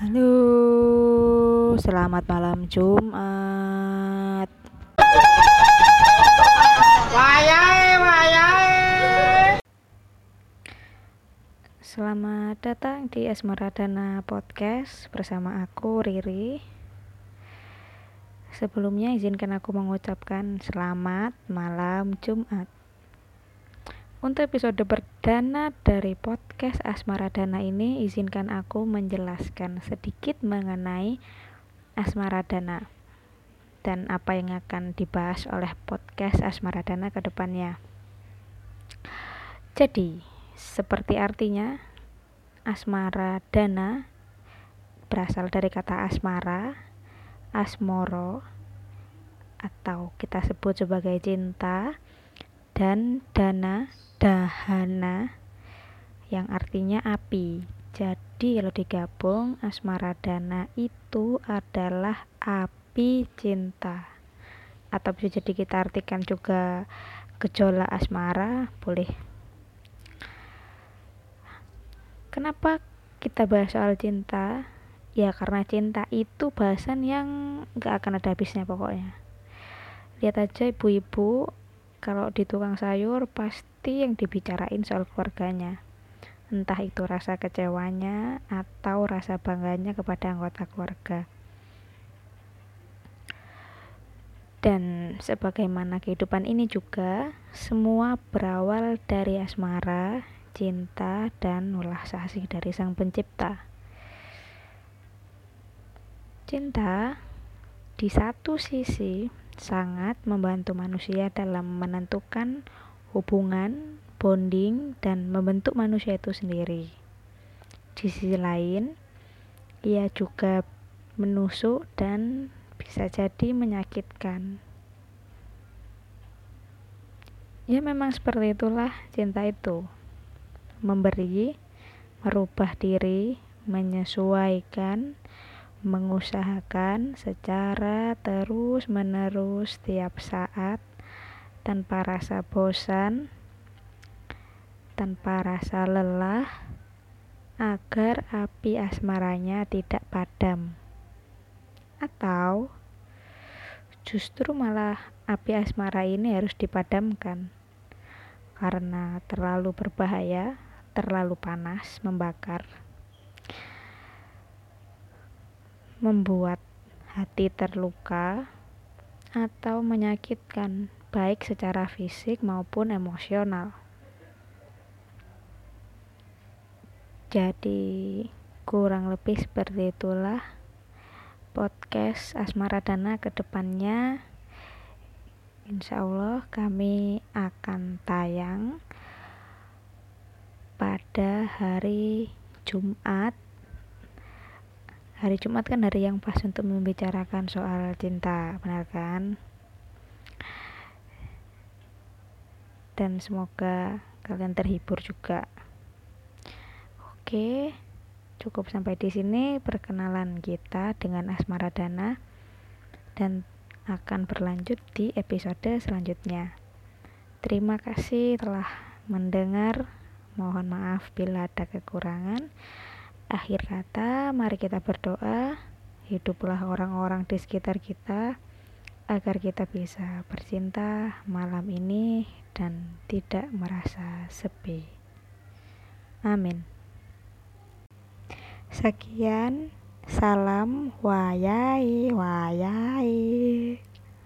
Halo, selamat malam Jumat. Wayai, wayai. Selamat datang di Asmaradana Podcast bersama aku Riri. Sebelumnya izinkan aku mengucapkan selamat malam Jumat. Untuk episode perdana dari podcast Asmaradana ini, izinkan aku menjelaskan sedikit mengenai Asmaradana dan apa yang akan dibahas oleh podcast Asmaradana ke depannya. Jadi, seperti artinya, Asmaradana berasal dari kata asmara, asmoro, atau kita sebut sebagai cinta, dan dana dahana yang artinya api. Jadi kalau digabung asmara dana itu adalah api cinta. Atau bisa jadi kita artikan juga gejolak asmara, boleh. Kenapa kita bahas soal cinta? Ya karena cinta itu bahasan yang gak akan ada habisnya pokoknya. Lihat aja ibu-ibu kalau di tukang sayur pasti yang dibicarain soal keluarganya. Entah itu rasa kecewanya atau rasa bangganya kepada anggota keluarga. Dan sebagaimana kehidupan ini juga semua berawal dari asmara cinta dan ulah asih dari sang pencipta. Cinta di satu sisi sangat membantu manusia dalam menentukan hubungan, bonding, dan membentuk manusia itu sendiri. Di sisi lain, ia juga menusuk dan bisa jadi menyakitkan. Ya memang seperti itulah cinta itu. Memberi, merubah diri, menyesuaikan, mengusahakan secara terus-menerus setiap saat tanpa rasa bosan, tanpa rasa lelah, agar api asmaranya tidak padam, atau justru malah api asmara ini harus dipadamkan karena terlalu berbahaya, terlalu panas, membakar. Membuat hati terluka atau menyakitkan, baik secara fisik maupun emosional. Jadi, kurang lebih seperti itulah podcast Asmara Dana ke depannya. Insya Allah kami akan tayang pada hari Jumat hari Jumat kan hari yang pas untuk membicarakan soal cinta, benar kan? Dan semoga kalian terhibur juga. Oke, cukup sampai di sini perkenalan kita dengan Asmara Dana dan akan berlanjut di episode selanjutnya. Terima kasih telah mendengar. Mohon maaf bila ada kekurangan. Akhir kata, mari kita berdoa, hiduplah orang-orang di sekitar kita, agar kita bisa bercinta malam ini dan tidak merasa sepi. Amin. Sekian, salam wayai wayai.